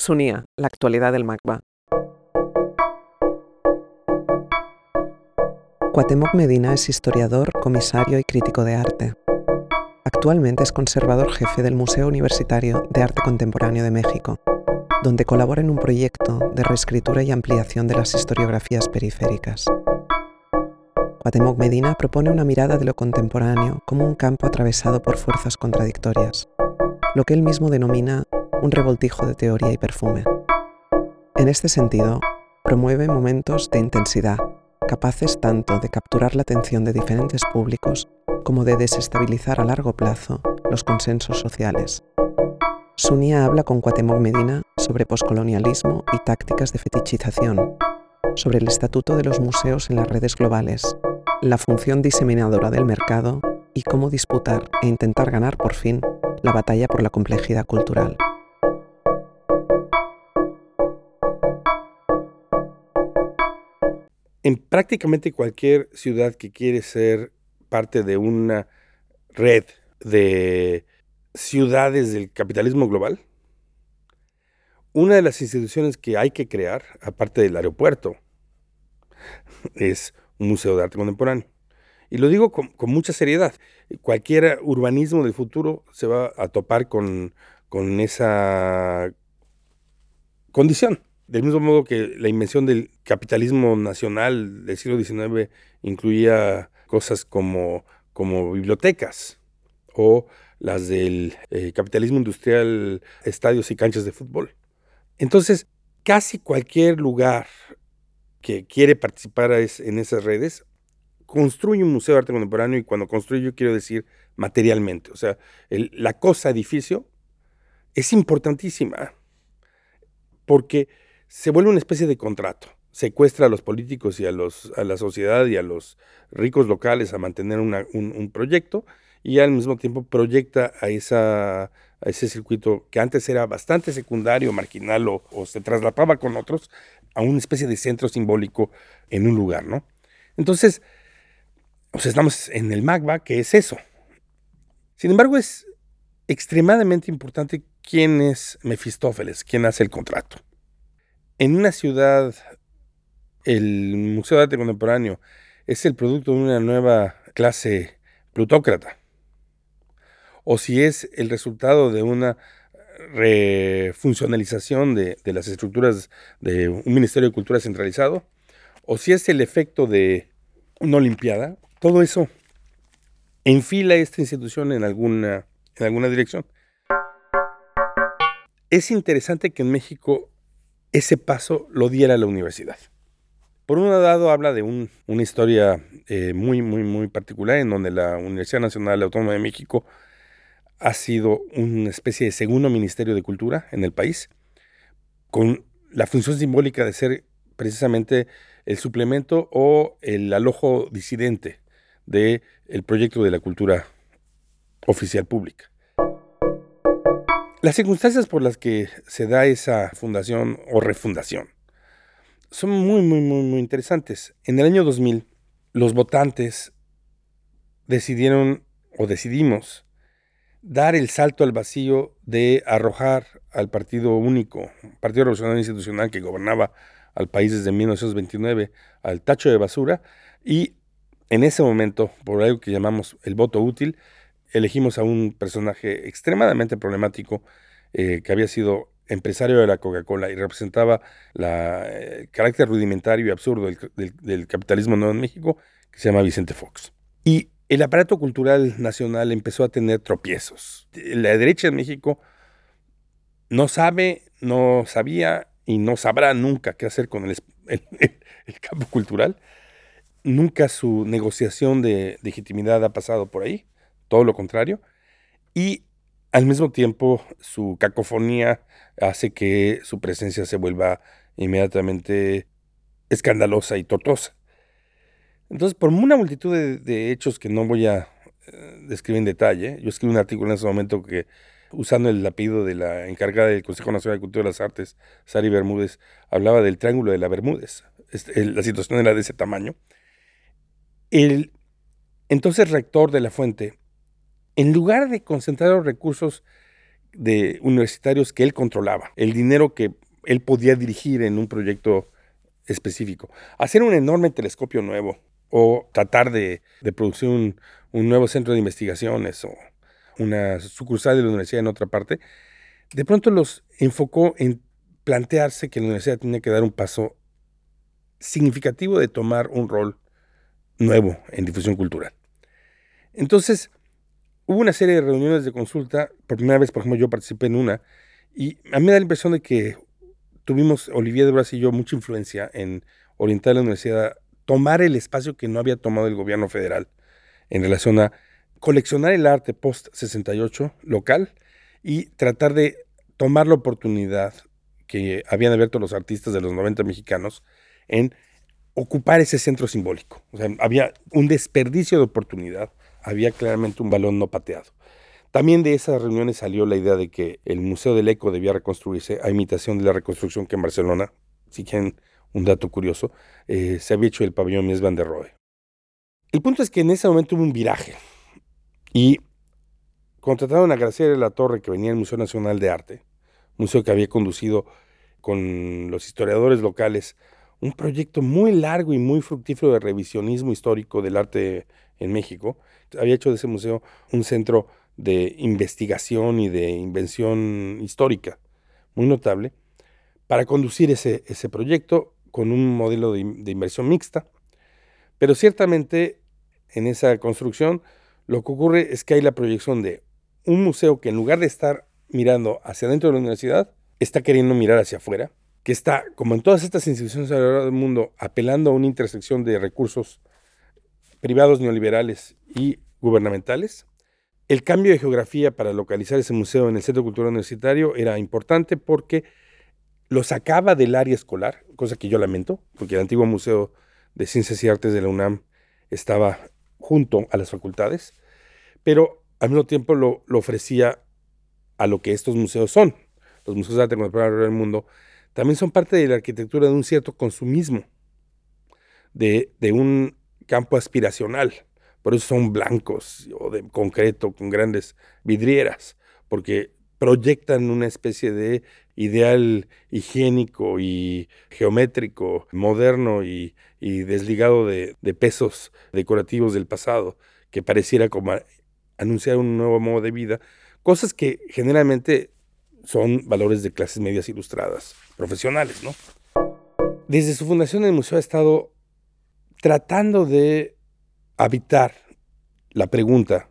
Sunía, la actualidad del MACBA. Cuauhtémoc Medina es historiador, comisario y crítico de arte. Actualmente es conservador jefe del Museo Universitario de Arte Contemporáneo de México, donde colabora en un proyecto de reescritura y ampliación de las historiografías periféricas. Cuauhtémoc Medina propone una mirada de lo contemporáneo como un campo atravesado por fuerzas contradictorias, lo que él mismo denomina un revoltijo de teoría y perfume. En este sentido, promueve momentos de intensidad, capaces tanto de capturar la atención de diferentes públicos como de desestabilizar a largo plazo los consensos sociales. Sunia habla con Cuauhtémoc Medina sobre poscolonialismo y tácticas de fetichización, sobre el estatuto de los museos en las redes globales, la función diseminadora del mercado y cómo disputar e intentar ganar por fin la batalla por la complejidad cultural. En prácticamente cualquier ciudad que quiere ser parte de una red de ciudades del capitalismo global, una de las instituciones que hay que crear, aparte del aeropuerto, es un museo de arte contemporáneo. Y lo digo con, mucha seriedad. Cualquier urbanismo del futuro se va a topar con, con esa condición. Del mismo modo que la invención del capitalismo nacional del siglo XIX incluía cosas como, como bibliotecas o las del eh, capitalismo industrial, estadios y canchas de fútbol. Entonces, casi cualquier lugar que quiere participar en esas redes construye un museo de arte contemporáneo y cuando construye quiero decir materialmente. O sea, la cosa edificio es importantísima porque se vuelve una especie de contrato. Secuestra a los políticos y a, los, a la sociedad y a los ricos locales a mantener un, proyecto y al mismo tiempo proyecta a, esa, a ese circuito que antes era bastante secundario, marginal o, se traslapaba con otros a una especie de centro simbólico en un lugar, ¿no? Entonces, estamos en el MAGBA, que es eso. Sin embargo, es extremadamente importante quién es Mefistófeles, quién hace el contrato. En una ciudad, el Museo de Arte Contemporáneo es el producto de una nueva clase plutócrata, o si es el resultado de una refuncionalización de, de, las estructuras de un Ministerio de Cultura centralizado, o si es el efecto de una Olimpiada, todo eso enfila esta institución en alguna, en alguna dirección. Es interesante que en México ese paso lo diera la universidad. Por un lado habla de una historia eh, muy, muy, muy particular en donde la Universidad Nacional Autónoma de México ha sido una especie de segundo ministerio de cultura en el país, con la función simbólica de ser precisamente el suplemento o el alojo disidente del el proyecto de la cultura oficial pública. Las circunstancias por las que se da esa fundación o refundación son muy, muy, muy, muy interesantes. En el año 2000, los votantes decidieron o decidimos dar el salto al vacío de arrojar al Partido Único, Partido Revolucionario Institucional que gobernaba al país desde 1929, al tacho de basura y en ese momento, por algo que llamamos el voto útil, elegimos a un personaje extremadamente problemático eh, que había sido empresario de la Coca-Cola y representaba el eh, carácter rudimentario y absurdo del, capitalismo nuevo en México, que se llama Vicente Fox. Y el aparato cultural nacional empezó a tener tropiezos. La derecha en México no sabe, no sabía y no sabrá nunca qué hacer con el, el campo cultural. Nunca su negociación de legitimidad ha pasado por ahí, todo lo contrario. Y al mismo tiempo, su cacofonía hace que su presencia se vuelva inmediatamente escandalosa y tortosa. Entonces, por una multitud de, hechos que no voy a eh, describir en detalle, yo escribí un artículo en ese momento que, usando el apellido de la encargada del Consejo Nacional de Cultura de las Artes, Sari Bermúdez, hablaba del Triángulo de la Bermúdez. Este, la situación era de ese tamaño. El entonces rector de la fuente en lugar de concentrar los recursos de universitarios que él controlaba, el dinero que él podía dirigir en un proyecto específico. Hacer un enorme telescopio nuevo o tratar de, producir un, nuevo centro de investigaciones o una sucursal de la universidad en otra parte, de pronto los enfocó en plantearse que la universidad tenía que dar un paso significativo de tomar un rol nuevo en difusión cultural. Entonces, hubo una serie de reuniones de consulta, por primera vez, por ejemplo, yo participé en una, y a mí me da la impresión de que tuvimos, Olivier de Brasil y yo, mucha influencia en orientar a la universidad a tomar el espacio que no había tomado el gobierno federal en relación a coleccionar el arte post-68 local y tratar de tomar la oportunidad que habían abierto los artistas de los 90 mexicanos en ocupar ese centro simbólico. O sea, había un desperdicio de oportunidad, había claramente un balón no pateado. También de esas reuniones salió la idea de que el Museo del Eco debía reconstruirse a imitación de la reconstrucción que en Barcelona, si quieren un dato curioso, eh, se había hecho el pabellón Mies van der Rohe. El punto es que en ese momento hubo un viraje y contrataron a Graciela de la Torre, que venía del Museo Nacional de Arte, museo que había conducido con los historiadores locales un proyecto muy largo y muy fructífero de revisionismo histórico del arte en México. Había hecho de ese museo un centro de investigación y de invención histórica muy notable para conducir ese, ese proyecto con un modelo de, inversión mixta. Pero ciertamente en esa construcción lo que ocurre es que hay la proyección de un museo que en lugar de estar mirando hacia adentro de la universidad, está queriendo mirar hacia afuera, que está, como en todas estas instituciones alrededor del mundo, apelando a una intersección de recursos privados neoliberales y gubernamentales, el cambio de geografía para localizar ese museo en el Centro Cultural Universitario era importante porque lo sacaba del área escolar, cosa que yo lamento, porque el antiguo Museo de Ciencias y Artes de la UNAM estaba junto a las facultades, pero al mismo tiempo lo, ofrecía a lo que estos museos son. Los museos de arte contemporáneo del mundo también son parte de la arquitectura de un cierto consumismo, de, de un campo aspiracional por eso son blancos o de concreto con grandes vidrieras, porque proyectan una especie de ideal higiénico y geométrico, moderno y, desligado de, pesos decorativos del pasado, que pareciera como anunciar un nuevo modo de vida, cosas que generalmente son valores de clases medias ilustradas, profesionales, ¿no? Desde su fundación el museo ha estado tratando de habitar la pregunta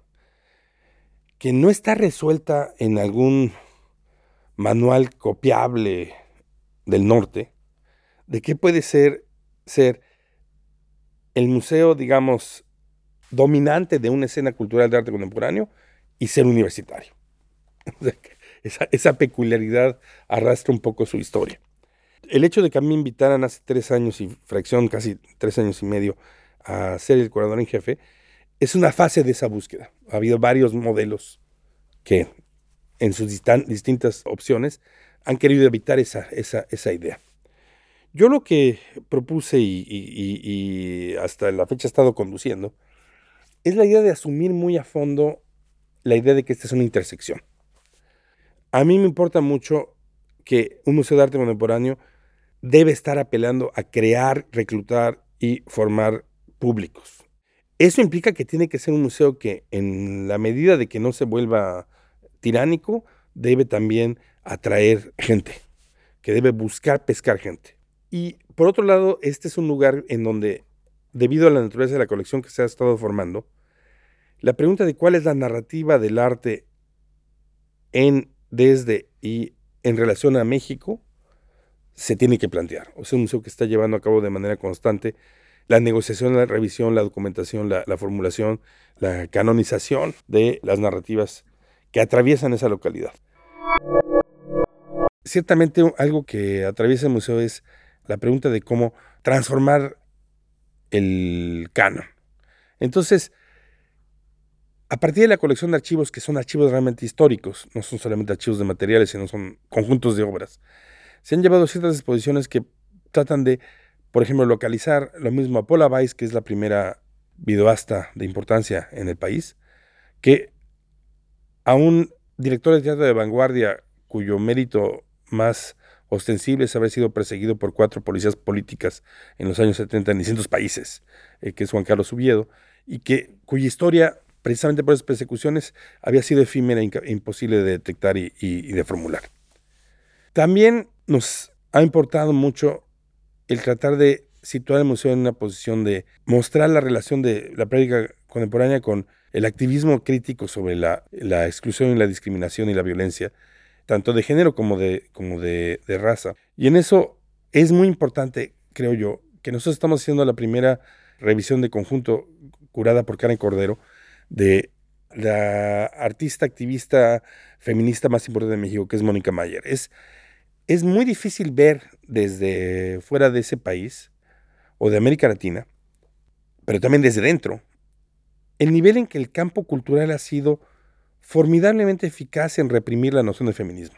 que no está resuelta en algún manual copiable del norte de qué puede ser ser el museo, digamos, dominante de una escena cultural de arte contemporáneo y ser universitario. esa, esa, peculiaridad arrastra un poco su historia. El hecho de que a mí me invitaran hace tres años y fracción, casi tres años y medio, a ser el curador en jefe, es una fase de esa búsqueda. Ha habido varios modelos que en sus distintas opciones han querido evitar esa, esa, esa idea. Yo lo que propuse y, y, hasta la fecha he estado conduciendo es la idea de asumir muy a fondo la idea de que esta es una intersección. A mí me importa mucho que un museo de arte contemporáneo debe estar apelando a crear, reclutar y formar públicos. Eso implica que tiene que ser un museo que en la medida de que no se vuelva tiránico, debe también atraer gente, que debe buscar pescar gente. Y por otro lado, este es un lugar en donde, debido a la naturaleza de la colección que se ha estado formando, la pregunta de cuál es la narrativa del arte en, desde y en relación a México se tiene que plantear. O sea, un museo que está llevando a cabo de manera constante la negociación, la revisión, la documentación, la, formulación, la canonización de las narrativas que atraviesan esa localidad. Ciertamente algo que atraviesa el museo es la pregunta de cómo transformar el canon. Entonces, a partir de la colección de archivos, que son archivos realmente históricos, no son solamente archivos de materiales, sino son conjuntos de obras, se han llevado ciertas exposiciones que tratan de por ejemplo, localizar lo mismo a Paula Weiss, que es la primera videoasta de importancia en el país, que aún director de teatro de vanguardia, cuyo mérito más ostensible es haber sido perseguido por cuatro policías políticas en los años 70 en distintos países, eh, que es Juan Carlos Ubiedo, y que, cuya historia, precisamente por esas persecuciones, había sido efímera e imposible de detectar y, y de formular. También nos ha importado mucho el tratar de situar el museo en una posición de mostrar la relación de la práctica contemporánea con el activismo crítico sobre la, exclusión y la discriminación y la violencia, tanto de género como de, como de, raza. Y en eso es muy importante, creo yo, que nosotros estamos haciendo la primera revisión de conjunto curada por Karen Cordero de la artista activista feminista más importante de México, que es Mónica Mayer. Es, es muy difícil ver desde fuera de ese país o de América Latina, pero también desde dentro, el nivel en que el campo cultural ha sido formidablemente eficaz en reprimir la noción de feminismo.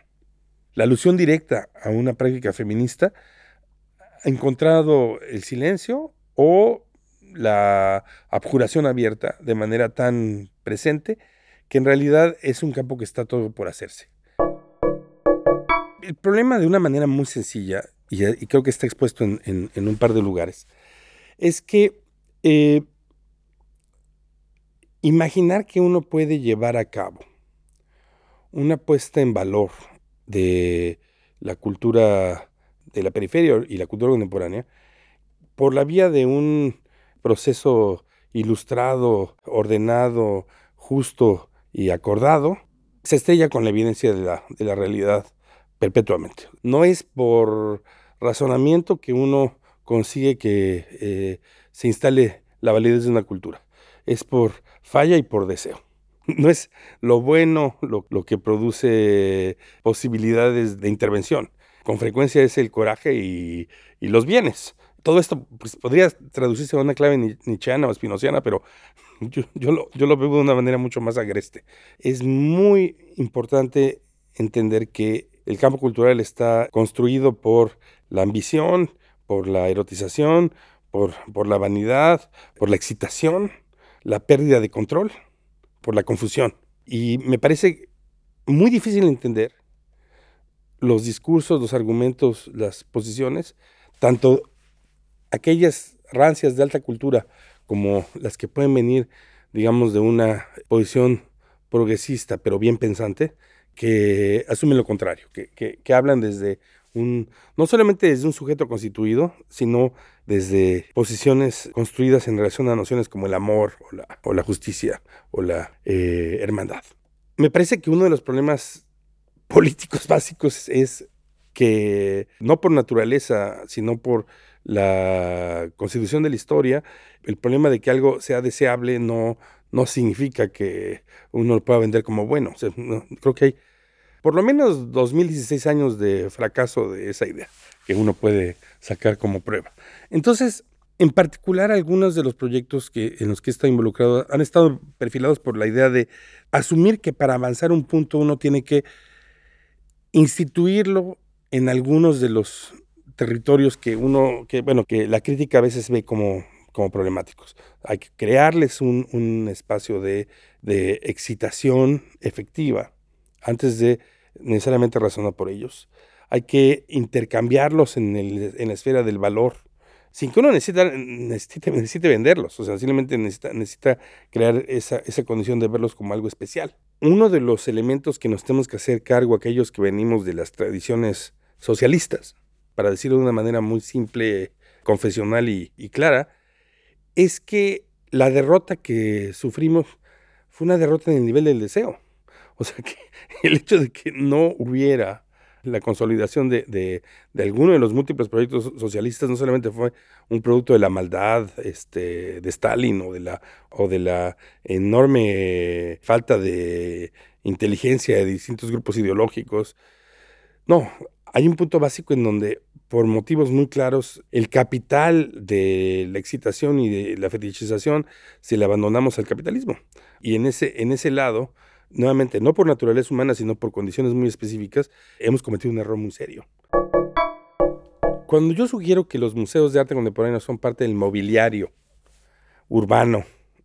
La alusión directa a una práctica feminista ha encontrado el silencio o la abjuración abierta de manera tan presente que en realidad es un campo que está todo por hacerse. El problema de una manera muy sencilla y, creo que está expuesto en, un par de lugares, es que eh, imaginar que uno puede llevar a cabo una puesta en valor de la cultura de la periferia y la cultura contemporánea por la vía de un proceso ilustrado, ordenado, justo y acordado, se estrella con la evidencia de la, de la realidad perpetuamente. No es por razonamiento que uno consigue que eh, se instale la validez de una cultura. Es por falla y por deseo. No es lo bueno lo, que produce posibilidades de intervención. Con frecuencia es el coraje y, los bienes. Todo esto pues, podría traducirse a una clave nichiana o espinociana, pero yo, yo, lo, yo lo veo de una manera mucho más agreste. Es muy importante entender que el campo cultural está construido por la ambición, por la erotización, por, por la vanidad, por la excitación, la pérdida de control, por la confusión. Y me parece muy difícil entender los discursos, los argumentos, las posiciones, tanto aquellas rancias de alta cultura como las que pueden venir, digamos, de una posición progresista, pero bien pensante, que asumen lo contrario, que, que, hablan desde un, no solamente desde un sujeto constituido, sino desde posiciones construidas en relación a nociones como el amor o la, o la justicia o la eh, hermandad. Me parece que uno de los problemas políticos básicos es que no por naturaleza, sino por la constitución de la historia, el problema de que algo sea deseable no, no significa que uno lo pueda vender como bueno. creo que hay por lo menos 2016 años de fracaso de esa idea que uno puede sacar como prueba. Entonces, en particular, algunos de los proyectos que, en los que está involucrado han estado perfilados por la idea de asumir que para avanzar un punto uno tiene que instituirlo en algunos de los territorios que uno, que bueno, que la crítica a veces ve como como problemáticos. Hay que crearles un, espacio de, excitación efectiva antes de necesariamente razonar por ellos. Hay que intercambiarlos en, la esfera del valor, sin que uno necesite, necesite, venderlos, o sea, simplemente necesita, necesita crear esa, esa condición de verlos como algo especial. Uno de los elementos que nos tenemos que hacer cargo, aquellos que venimos de las tradiciones socialistas, para decirlo de una manera muy simple, confesional y clara, es que la derrota que sufrimos fue una derrota en el nivel del deseo. O sea que el hecho de que no hubiera la consolidación de, de, alguno de los múltiples proyectos socialistas no solamente fue un producto de la maldad este, de Stalin o de, la, o de la enorme falta de inteligencia de distintos grupos ideológicos. No, hay un punto básico en donde por motivos muy claros, el capital de la excitación y de la fetichización se le abandonamos al capitalismo. Y en ese, en ese lado, nuevamente, no por naturaleza humana, sino por condiciones muy específicas, hemos cometido un error muy serio. Cuando yo sugiero que los museos de arte contemporáneo son parte del mobiliario urbano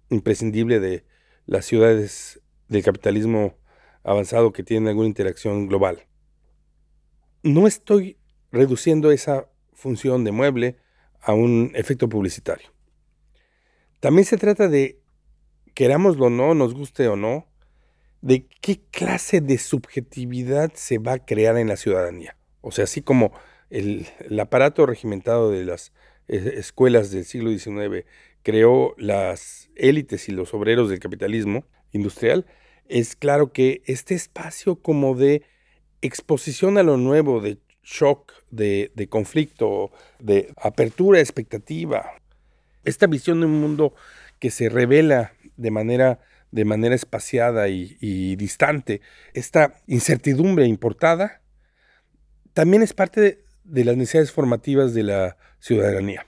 imprescindible de las ciudades del capitalismo avanzado que tienen alguna interacción global. No estoy reduciendo esa función de mueble a un efecto publicitario. También se trata de, querámoslo o no, nos guste o no, de qué clase de subjetividad se va a crear en la ciudadanía. O sea, así como el, aparato regimentado de las eh, escuelas del siglo XIX creó las élites y los obreros del capitalismo industrial, es claro que este espacio como de exposición a lo nuevo, de shock, de, conflicto, de apertura, expectativa, esta visión de un mundo que se revela de manera, de manera espaciada y, distante, esta incertidumbre importada, también es parte de, de las necesidades formativas de la ciudadanía.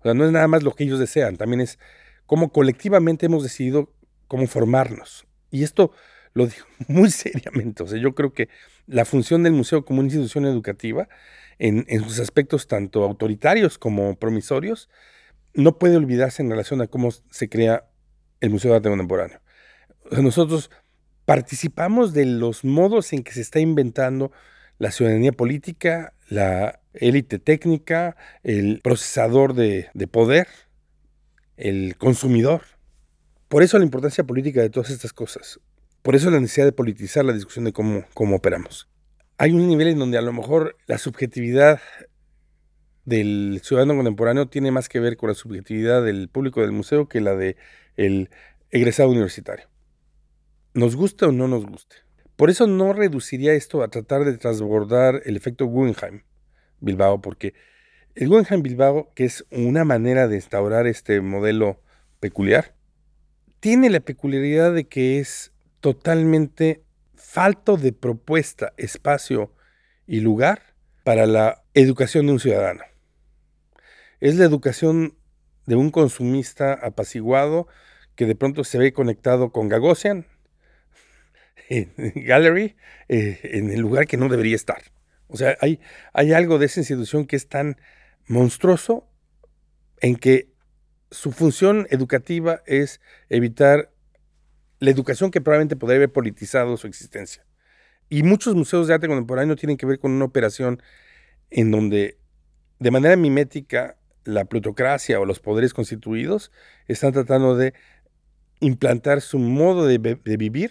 O sea, no es nada más lo que ellos desean, también es cómo colectivamente hemos decidido cómo formarnos. Y esto lo digo muy seriamente. O sea, yo creo que la función del museo como una institución educativa, en, sus aspectos tanto autoritarios como promisorios, no puede olvidarse en relación a cómo se crea el Museo de Arte Contemporáneo. nosotros participamos de los modos en que se está inventando la ciudadanía política, la élite técnica, el procesador de, de poder, el consumidor. Por eso la importancia política de todas estas cosas. Por eso la necesidad de politizar la discusión de cómo, cómo operamos. Hay un nivel en donde a lo mejor la subjetividad del ciudadano contemporáneo tiene más que ver con la subjetividad del público del museo que la del el egresado universitario. Nos guste o no nos guste. Por eso no reduciría esto a tratar de transbordar el efecto Guggenheim Bilbao, porque el Guggenheim Bilbao, que es una manera de instaurar este modelo peculiar, tiene la peculiaridad de que es totalmente falto de propuesta, espacio y lugar para la educación de un ciudadano. Es la educación de un consumista apaciguado que de pronto se ve conectado con Gagosian, Gallery eh, en el lugar que no debería estar. O sea, hay, hay algo de esa institución que es tan monstruoso en que su función educativa es evitar la educación que probablemente podría haber politizado su existencia. Y muchos museos de arte contemporáneo tienen que ver con una operación en donde de manera mimética la plutocracia o los poderes constituidos están tratando de implantar su modo de, de vivir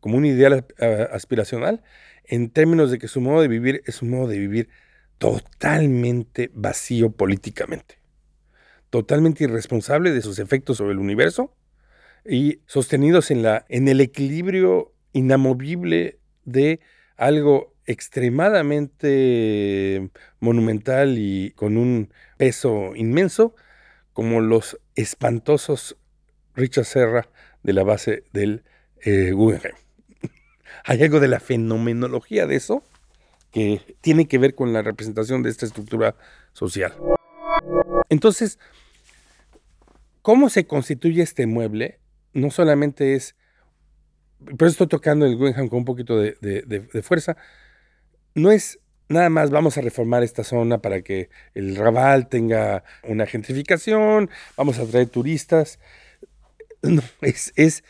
como un ideal aspiracional, en términos de que su modo de vivir es un modo de vivir totalmente vacío políticamente, totalmente irresponsable de sus efectos sobre el universo y sostenidos en, la, en el equilibrio inamovible de algo extremadamente monumental y con un peso inmenso, como los espantosos Richard Serra de la base del eh, Guggenheim hay algo de la fenomenología de eso que tiene que ver con la representación de esta estructura social. Entonces, ¿cómo se constituye este mueble? No solamente es, por eso estoy tocando el Guggenheim con un poquito de, de fuerza, no es nada más vamos a reformar esta zona para que el Raval tenga una gentrificación, vamos a traer turistas. Es, es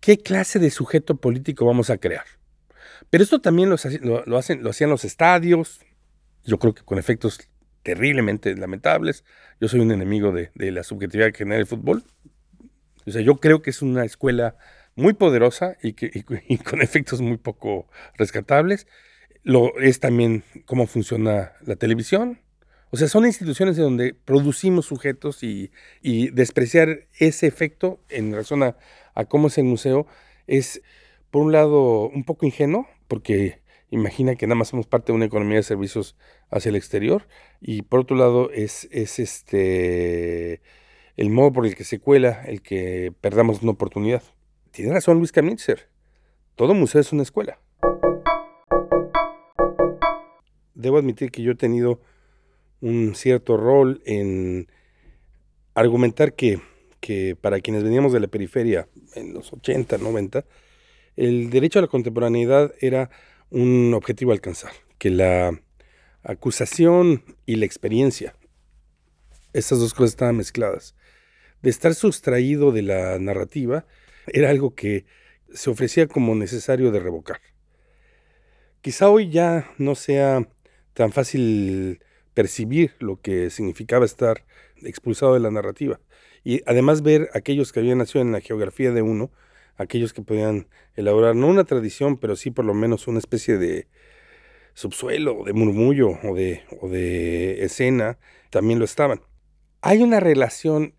qué clase de sujeto político vamos a crear. Pero esto también lo, hacen, lo hacían los estadios, yo creo que con efectos terriblemente lamentables. Yo soy un enemigo de, la subjetividad que genera el fútbol. O sea, yo creo que es una escuela muy poderosa y, que, con efectos muy poco rescatables. Lo es también cómo funciona la televisión. O sea, son instituciones en donde producimos sujetos y, y despreciar ese efecto en razón a, a cómo es el museo es, por un lado, un poco ingenuo, porque imagina que nada más somos parte de una economía de servicios hacia el exterior, y por otro lado es, es este el modo por el que se cuela el que perdamos una oportunidad. Tiene razón Luis Kamitzer, todo museo es una escuela. Debo admitir que yo he tenido un cierto rol en argumentar que que para quienes veníamos de la periferia en los 80, 90, el derecho a la contemporaneidad era un objetivo a alcanzar, que la acusación y la experiencia, esas dos cosas estaban mezcladas. De estar sustraído de la narrativa, era algo que, se ofrecía como necesario de revocar. Quizá hoy ya no sea tan fácil percibir lo que significaba estar expulsado de la narrativa. Y además ver aquellos que habían nacido en la geografía de uno, aquellos que podían elaborar no una tradición, pero sí por lo menos una especie de subsuelo, de murmullo o de, o de escena, también lo estaban. Hay una relación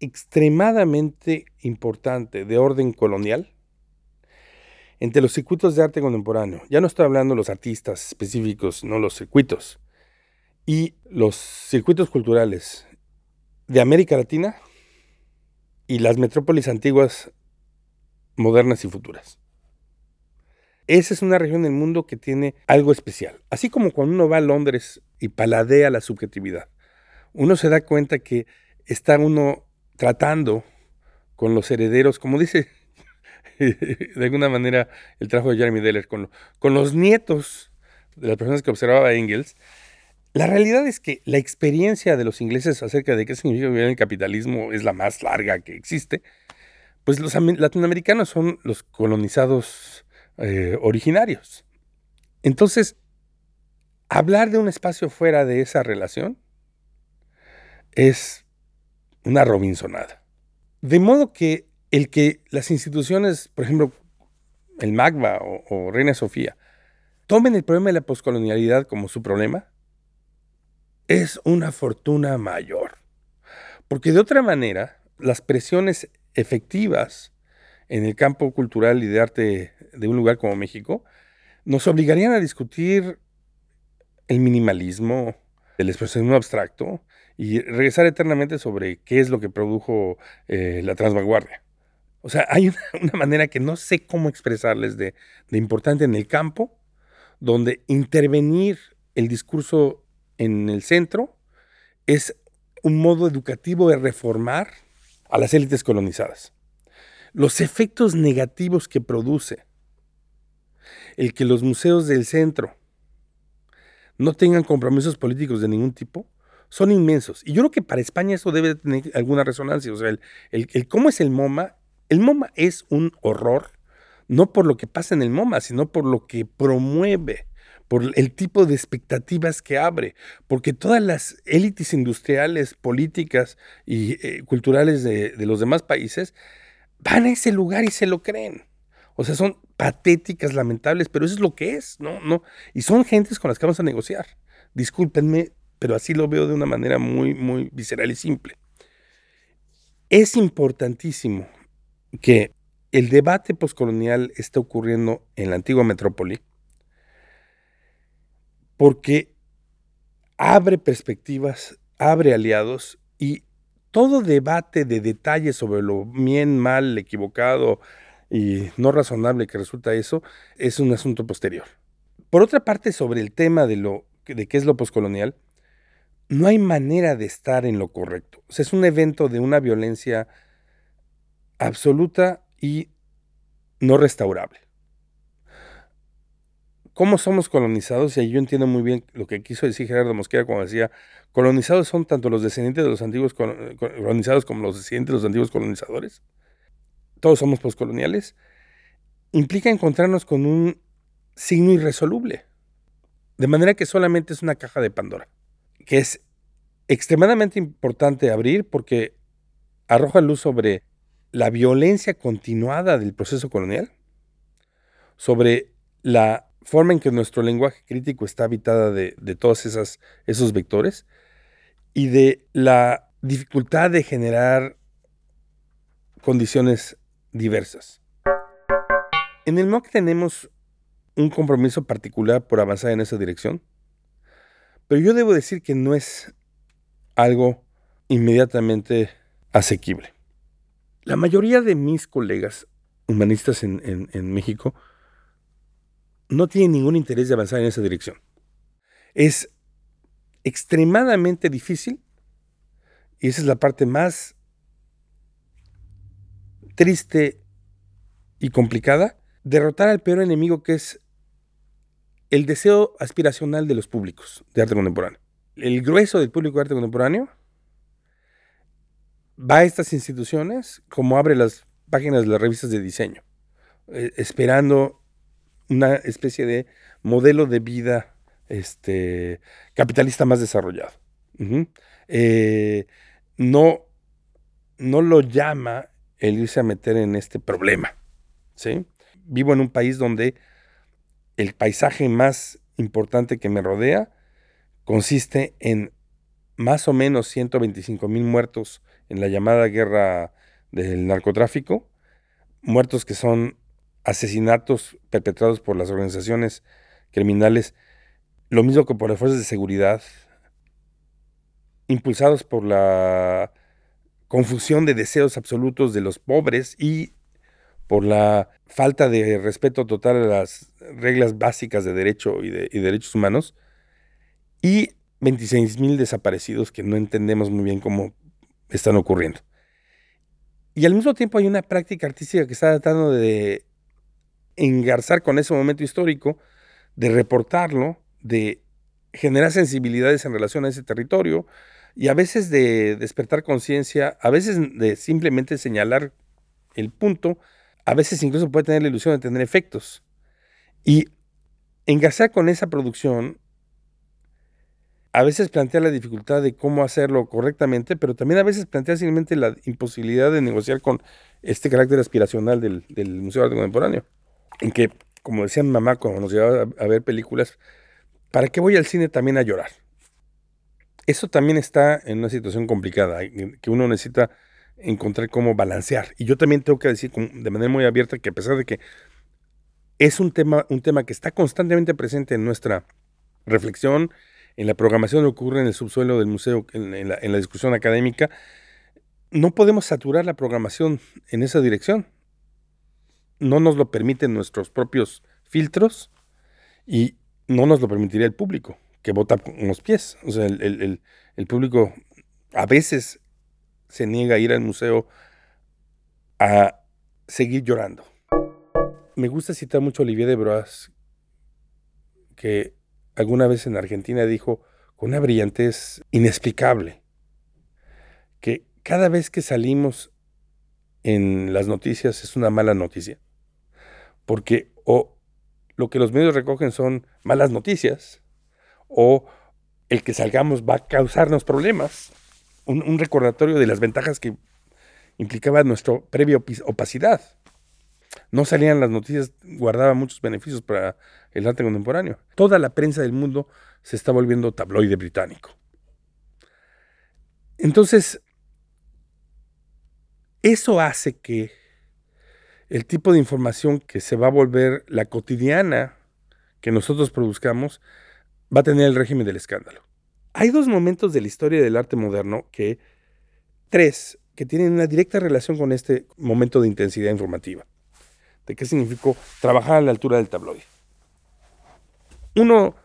extremadamente importante de orden colonial entre los circuitos de arte contemporáneo. Ya no estoy hablando de los artistas específicos, no los circuitos. Y los circuitos culturales de América Latina y las metrópolis antiguas, modernas y futuras. Esa es una región del mundo que tiene algo especial. Así como cuando uno va a Londres y paladea la subjetividad, uno se da cuenta que está uno tratando con los herederos, como dice de alguna manera el trabajo de Jeremy Deller, con, los nietos de las personas que observaba Engels, la realidad es que la experiencia de los ingleses acerca de qué significa vivir en el capitalismo es la más larga que existe. Pues los latinoamericanos son los colonizados eh, originarios. Entonces, hablar de un espacio fuera de esa relación es una Robinsonada. De modo que el que las instituciones, por ejemplo, el MAGBA o, o Reina Sofía, tomen el problema de la poscolonialidad como su problema, es una fortuna mayor. Porque de otra manera, las presiones efectivas en el campo cultural y de arte de un lugar como México nos obligarían a discutir el minimalismo, el expresionismo abstracto y regresar eternamente sobre qué es lo que produjo eh, la transvanguardia. O sea, hay una, manera que no sé cómo expresarles de, de importante en el campo, donde intervenir el discurso en el centro es un modo educativo de reformar a las élites colonizadas. Los efectos negativos que produce el que los museos del centro no tengan compromisos políticos de ningún tipo son inmensos. Y yo creo que para España eso debe tener alguna resonancia. O sea, el, el cómo es el MoMA, el MoMA es un horror, no por lo que pasa en el MoMA, sino por lo que promueve por el tipo de expectativas que abre, porque todas las élites industriales, políticas y eh, culturales de, los demás países van a ese lugar y se lo creen. O sea, son patéticas, lamentables, pero eso es lo que es, ¿no? no Y son gentes con las que vamos a negociar. Discúlpenme, pero así lo veo de una manera muy, muy visceral y simple. Es importantísimo que el debate postcolonial esté ocurriendo en la antigua metrópoli, porque abre perspectivas, abre aliados y todo debate de detalles sobre lo bien, mal, equivocado y no razonable que resulta eso es un asunto posterior. Por otra parte, sobre el tema de, lo, de qué es lo poscolonial, no hay manera de estar en lo correcto. O sea, es un evento de una violencia absoluta y no restaurable cómo somos colonizados, y yo entiendo muy bien lo que quiso decir Gerardo Mosquera cuando decía, colonizados son tanto los descendientes de los antiguos colonizados como los descendientes de los antiguos colonizadores. Todos somos postcoloniales. Implica encontrarnos con un signo irresoluble. De manera que solamente es una caja de Pandora, que es extremadamente importante abrir porque arroja luz sobre la violencia continuada del proceso colonial, sobre la forma en que nuestro lenguaje crítico está habitada de, todos esas, esos vectores y de la dificultad de generar condiciones diversas. En el MOOC tenemos un compromiso particular por avanzar en esa dirección, pero yo debo decir que no es algo inmediatamente asequible. La mayoría de mis colegas humanistas en México no tiene ningún interés de avanzar en esa dirección. Es extremadamente difícil, y esa es la parte más triste y complicada, derrotar al peor enemigo que es el deseo aspiracional de los públicos de arte contemporáneo. El grueso del público de arte contemporáneo va a estas instituciones como abre las páginas de las revistas de diseño. eh, esperando una especie de modelo de vida este, capitalista más desarrollado. Eh, no, no lo llama el irse a meter en este problema. ¿sí? Vivo en un país donde el paisaje más importante que me rodea consiste en más o menos 125 mil muertos en la llamada guerra del narcotráfico, muertos que son asesinatos perpetrados por las organizaciones criminales, lo mismo que por las fuerzas de seguridad, impulsados por la confusión de deseos absolutos de los pobres y por la falta de respeto total a las reglas básicas de derecho y, de, derechos humanos, y 26 mil desaparecidos que no entendemos muy bien cómo están ocurriendo. Y al mismo tiempo hay una práctica artística que está tratando de engarzar con ese momento histórico, de reportarlo, de generar sensibilidades en relación a ese territorio y a veces de despertar conciencia, a veces de simplemente señalar el punto, a veces incluso puede tener la ilusión de tener efectos. Y engarzar con esa producción a veces plantea la dificultad de cómo hacerlo correctamente, pero también a veces plantea simplemente la imposibilidad de negociar con este carácter aspiracional del, Museo de Arte Contemporáneo. En que, como decía mi mamá cuando nos llevaba a, ver películas, ¿para qué voy al cine también a llorar? Eso también está en una situación complicada, que uno necesita encontrar cómo balancear. Y yo también tengo que decir de manera muy abierta que a pesar de que es un tema, un tema que está constantemente presente en nuestra reflexión, en la programación que ocurre en el subsuelo del museo, en, la, discusión académica, no podemos saturar la programación en esa dirección. No nos lo permiten nuestros propios filtros y no nos lo permitiría el público, que vota con los pies. O sea, el, el público a veces se niega a ir al museo a seguir llorando. Me gusta citar mucho a Olivier de Broas, que alguna vez en Argentina dijo con una brillantez inexplicable que cada vez que salimos en las noticias es una mala noticia. Porque o lo que los medios recogen son malas noticias o el que salgamos va a causarnos problemas. Un, recordatorio de las ventajas que implicaba nuestra previa opacidad. No salían las noticias, guardaba muchos beneficios para el arte contemporáneo. Toda la prensa del mundo se está volviendo tabloide británico. Entonces, eso hace que el tipo de información que se va a volver la cotidiana que nosotros produzcamos va a tener el régimen del escándalo. Hay dos momentos de la historia del arte moderno que, tres, que tienen una directa relación con este momento de intensidad informativa de qué significó trabajar a la altura del tabloide. Uno,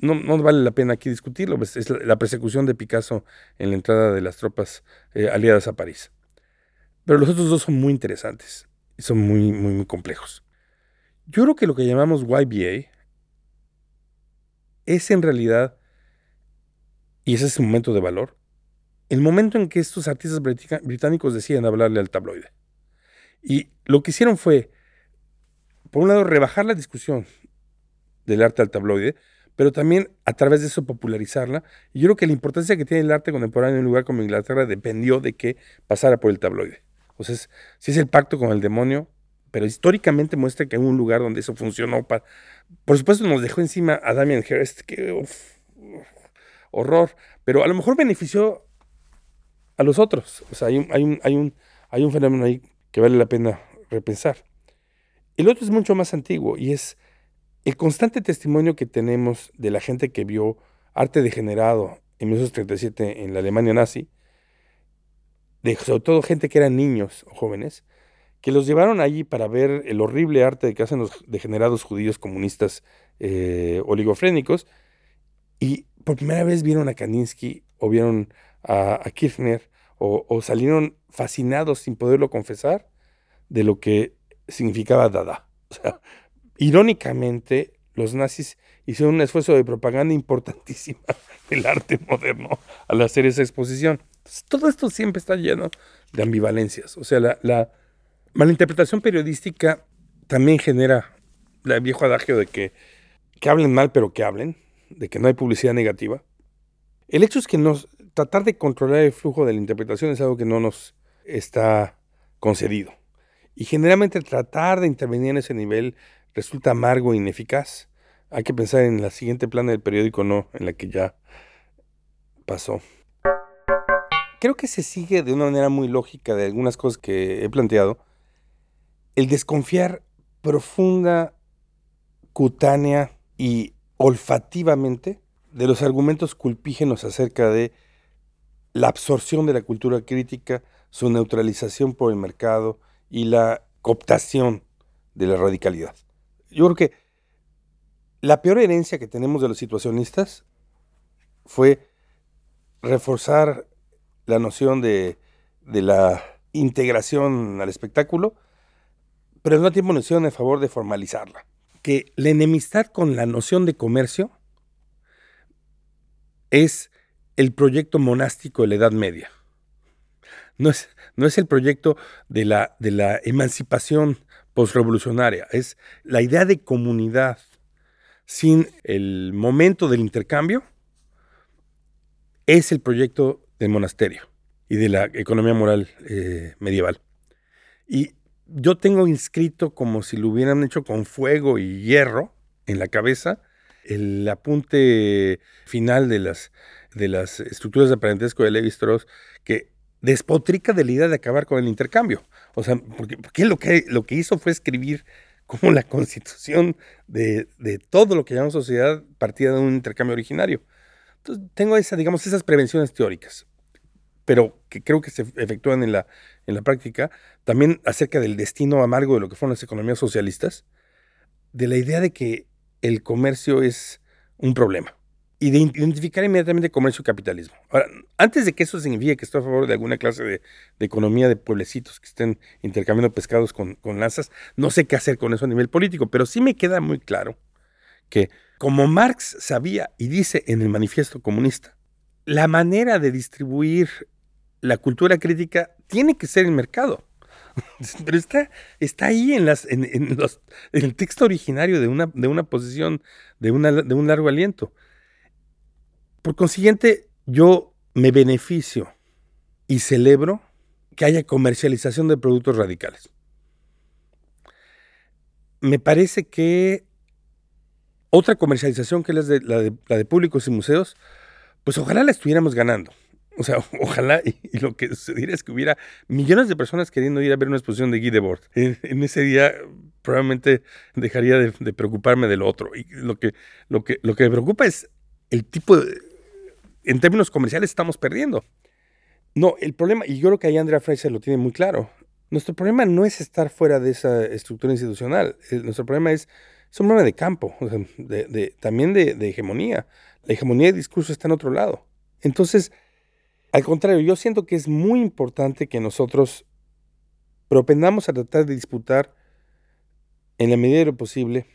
no, vale la pena aquí discutirlo, pues, es la, persecución de Picasso en la entrada de las tropas eh, aliadas a París. Pero los otros dos son muy interesantes y son muy, muy, muy complejos. Yo creo que lo que llamamos YBA es en realidad, y ese es un momento de valor, el momento en que estos artistas británicos deciden hablarle al tabloide. Y lo que hicieron fue por un lado, rebajar la discusión del arte al tabloide, pero también a través de eso popularizarla. Y yo creo que la importancia que tiene el arte contemporáneo en un lugar como Inglaterra dependió de que pasara por el tabloide. O sea, si es el pacto con el demonio, pero históricamente muestra que en un lugar donde eso funcionó. por supuesto, nos dejó encima a Damien Hirst, que horror, pero a lo mejor benefició a los otros. O sea, hay hay un, hay un, hay un fenómeno ahí que vale la pena repensar. El otro es mucho más antiguo y es el constante testimonio que tenemos de la gente que vio arte degenerado en 1937 en la Alemania nazi, sobre todo gente que eran niños o jóvenes, que los llevaron allí para ver el horrible arte que hacen los degenerados judíos comunistas eh, oligofrénicos, y por primera vez vieron a Kandinsky o vieron a, Kirchner o, o, salieron fascinados sin poderlo confesar de lo que significaba Dada. O sea, irónicamente, los nazis hicieron un esfuerzo de propaganda importantísima del arte moderno al hacer esa exposición. todo esto siempre está lleno de ambivalencias. O sea, la, la malinterpretación periodística también genera el viejo adagio de que, que hablen mal, pero que hablen, de que no hay publicidad negativa. El hecho es que nos, tratar de controlar el flujo de la interpretación es algo que no nos está concedido. Y generalmente tratar de intervenir en ese nivel resulta amargo e ineficaz. Hay que pensar en la siguiente plana del periódico, no en la que ya pasó. Creo que se sigue de una manera muy lógica de algunas cosas que he planteado. El desconfiar profunda, cutánea y olfativamente de los argumentos culpígenos acerca de la absorción de la cultura crítica, su neutralización por el mercado y la cooptación de la radicalidad. Yo creo que la peor herencia que tenemos de los situacionistas fue reforzar la noción de, la integración al espectáculo, pero mismo tiempo noción a favor de formalizarla. Que la enemistad con la noción de comercio es el proyecto monástico de la Edad Media. No es, no es el proyecto de la, de la emancipación postrevolucionaria, es la idea de comunidad sin el momento del intercambio, es el proyecto del monasterio y de la economía moral eh, medieval. Y yo tengo inscrito como si lo hubieran hecho con fuego y hierro en la cabeza el apunte final de las, de las estructuras de parentesco de Levi Strauss que despotrica de la idea de acabar con el intercambio. O sea, porque, lo, que, lo que hizo fue escribir como la constitución de, de todo lo que llamamos sociedad partida de un intercambio originario. Entonces, tengo esa, digamos, esas prevenciones teóricas, pero que creo que se efectúan en la, en la práctica, también acerca del destino amargo de lo que fueron las economías socialistas, de la idea de que el comercio es un problema y de identificar inmediatamente comercio y capitalismo. Ahora, antes de que eso signifique que estoy a favor de alguna clase de, economía de pueblecitos que estén intercambiando pescados con, con lanzas, no sé qué hacer con eso a nivel político, pero sí me queda muy claro que, como Marx sabía y dice en el manifiesto comunista, la manera de distribuir la cultura crítica tiene que ser el mercado. Pero está, está ahí en, las, en, el texto originario de una, de una posición de, una, de un largo aliento. Por consiguiente, yo me beneficio y celebro que haya comercialización de productos radicales. Me parece que otra comercialización que es de, la, de, públicos y museos, pues ojalá la estuviéramos ganando. O sea, ojalá, y, lo que sucediera es que hubiera millones de personas queriendo ir a ver una exposición de Guy Debord. En, ese día probablemente dejaría de, preocuparme del otro. Y lo que, lo, que, lo que me preocupa es el tipo de, en términos comerciales estamos perdiendo. No, el problema, y yo creo que ahí Andrea Fraser lo tiene muy claro, nuestro problema no es estar fuera de esa estructura institucional, nuestro problema es, es un problema de campo, también de, hegemonía. La hegemonía de discurso está en otro lado. Entonces, al contrario, yo siento que es muy importante que nosotros propendamos a tratar de disputar, en la medida de lo posible,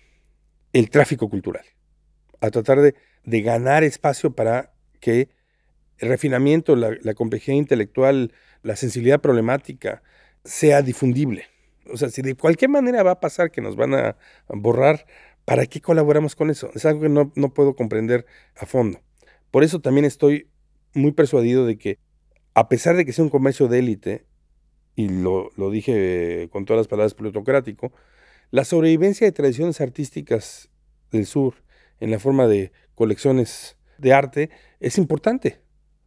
el tráfico cultural, a tratar de, de ganar espacio para que el refinamiento, la, complejidad intelectual, la sensibilidad problemática sea difundible. O sea, si de cualquier manera va a pasar que nos van a borrar, ¿para qué colaboramos con eso? Es algo que no, puedo comprender a fondo. Por eso también estoy muy persuadido de que, a pesar de que sea un comercio de élite, y lo, lo dije con todas las palabras plutocrático, la sobrevivencia de tradiciones artísticas del sur en la forma de colecciones de arte es importante.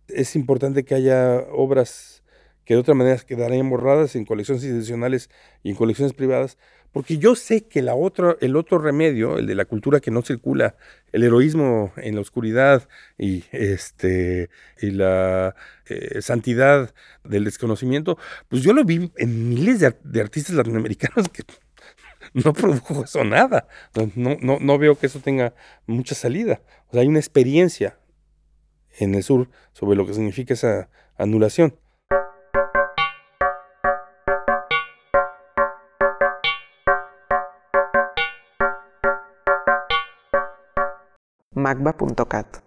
Es importante que haya obras que de otra manera quedarían borradas en colecciones institucionales y en colecciones privadas, porque yo sé que el otro remedio, el de la cultura que no circula, el heroísmo en la oscuridad y, este, y la eh, santidad del desconocimiento, pues yo lo vi en miles de, artistas latinoamericanos que no produjo eso nada. No, veo que eso tenga mucha salida. O hay una experiencia en el sur sobre lo que significa esa anulación. magba.cat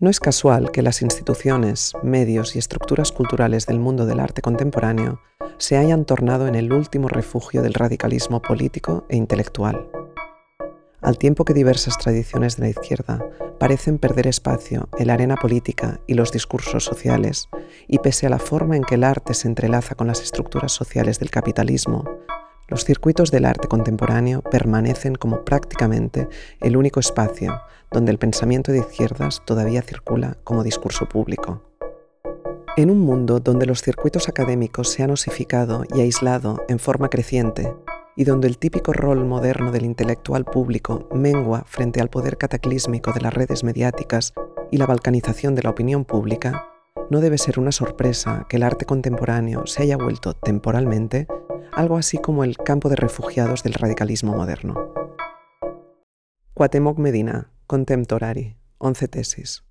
No es casual que las instituciones, medios y estructuras culturales del mundo del arte contemporáneo se hayan tornado en el último refugio del radicalismo político e intelectual. Al tiempo que diversas tradiciones de la izquierda parecen perder espacio en la arena política y los discursos sociales, y pese a la forma en que el arte se entrelaza con las estructuras sociales del capitalismo, los circuitos del arte contemporáneo permanecen como prácticamente el único espacio donde el pensamiento de izquierdas todavía circula como discurso público. En un mundo donde los circuitos académicos se han osificado y aislado en forma creciente, y donde el típico rol moderno del intelectual público mengua frente al poder cataclísmico de las redes mediáticas y la balcanización de la opinión pública, no debe ser una sorpresa que el arte contemporáneo se haya vuelto temporalmente algo así como el campo de refugiados del radicalismo moderno. Cuatemoc Medina, Contemptorari, 11 tesis.